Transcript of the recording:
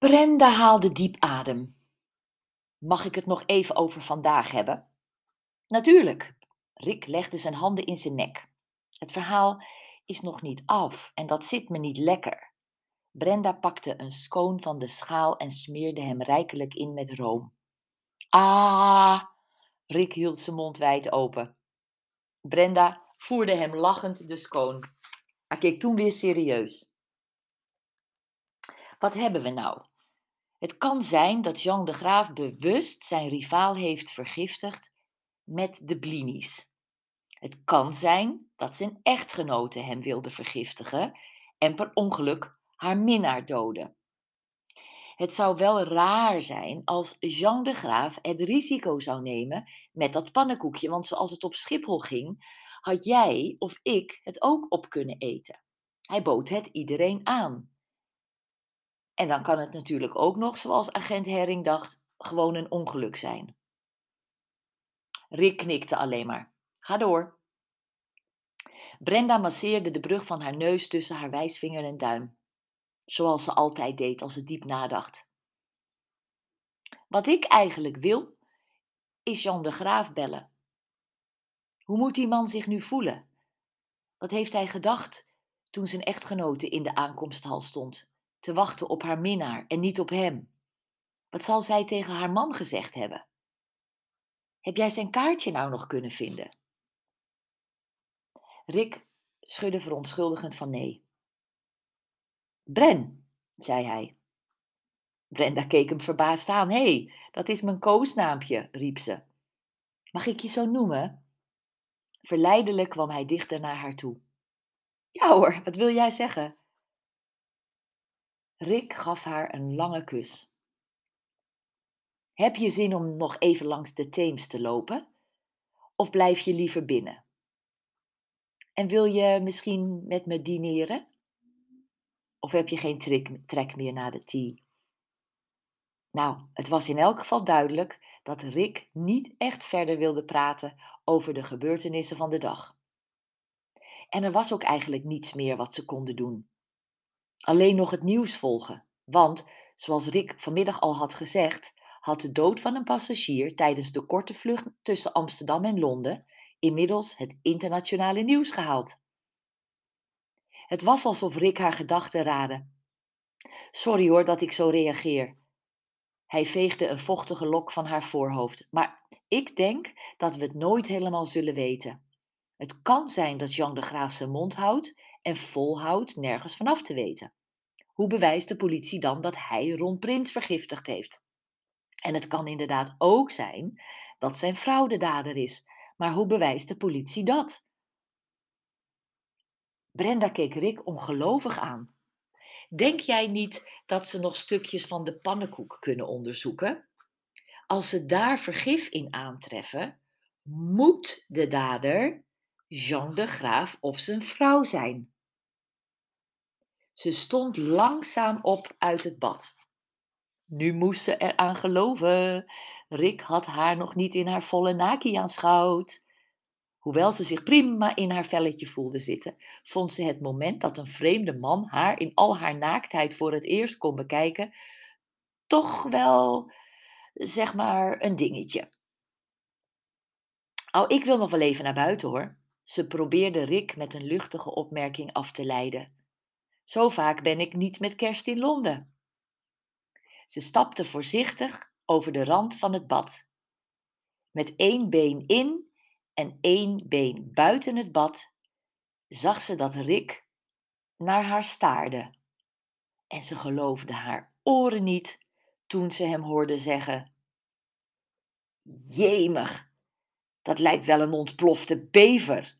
Brenda haalde diep adem. Mag ik het nog even over vandaag hebben? Natuurlijk. Rick legde zijn handen in zijn nek. Het verhaal is nog niet af en dat zit me niet lekker. Brenda pakte een skoon van de schaal en smeerde hem rijkelijk in met room. Ah! Rick hield zijn mond wijd open. Brenda voerde hem lachend de skoon. Hij keek toen weer serieus. Wat hebben we nou? Het kan zijn dat Jean de Graaf bewust zijn rivaal heeft vergiftigd met de blinis. Het kan zijn dat zijn echtgenote hem wilde vergiftigen en per ongeluk haar minnaar doden. Het zou wel raar zijn als Jean de Graaf het risico zou nemen met dat pannenkoekje, want zoals het op Schiphol ging, had jij of ik het ook op kunnen eten. Hij bood het iedereen aan. En dan kan het natuurlijk ook nog, zoals agent Herring dacht, gewoon een ongeluk zijn. Rick knikte alleen maar. Ga door. Brenda masseerde de brug van haar neus tussen haar wijsvinger en duim, zoals ze altijd deed als ze diep nadacht. Wat ik eigenlijk wil, is Jan de Graaf bellen. Hoe moet die man zich nu voelen? Wat heeft hij gedacht toen zijn echtgenote in de aankomsthal stond, te wachten op haar minnaar en niet op hem? Wat zal zij tegen haar man gezegd hebben? Heb jij zijn kaartje nou nog kunnen vinden? Rick schudde verontschuldigend van nee. Bren, zei hij. Brenda keek hem verbaasd aan. Hé, hey, dat is mijn koosnaampje, riep ze. Mag ik je zo noemen? Verleidelijk kwam hij dichter naar haar toe. Ja hoor, wat wil jij zeggen? Rick gaf haar een lange kus. Heb je zin om nog even langs de Theems te lopen? Of blijf je liever binnen? En wil je misschien met me dineren? Of heb je geen trek, meer naar de tea? Nou, het was in elk geval duidelijk dat Rick niet echt verder wilde praten over de gebeurtenissen van de dag. En er was ook eigenlijk niets meer wat ze konden doen. Alleen nog het nieuws volgen, want, zoals Rick vanmiddag al had gezegd, had de dood van een passagier tijdens de korte vlucht tussen Amsterdam en Londen inmiddels het internationale nieuws gehaald. Het was alsof Rick haar gedachten raadde. Sorry hoor dat ik zo reageer. Hij veegde een vochtige lok van haar voorhoofd, maar ik denk dat we het nooit helemaal zullen weten. Het kan zijn dat Jean de Graaf zijn mond houdt en volhoudt nergens vanaf te weten. Hoe bewijst de politie dan dat hij Ron Prins vergiftigd heeft? En het kan inderdaad ook zijn dat zijn vrouw de dader is, maar hoe bewijst de politie dat? Brenda keek Rick ongelovig aan. Denk jij niet dat ze nog stukjes van de pannenkoek kunnen onderzoeken? Als ze daar vergif in aantreffen, moet de dader Jean de Graaf of zijn vrouw zijn. Ze stond langzaam op uit het bad. Nu moest ze eraan geloven. Rick had haar nog niet in haar volle naki aanschouwd. Hoewel ze zich prima in haar velletje voelde zitten, vond ze het moment dat een vreemde man haar in al haar naaktheid voor het eerst kon bekijken, toch wel, zeg maar, een dingetje. Oh, ik wil nog wel even naar buiten hoor. Ze probeerde Rick met een luchtige opmerking af te leiden. Zo vaak ben ik niet met kerst in Londen. Ze stapte voorzichtig over de rand van het bad. Met één been in en één been buiten het bad zag ze dat Rick naar haar staarde. En ze geloofde haar oren niet toen ze hem hoorde zeggen: Jemig, dat lijkt wel een ontplofte bever.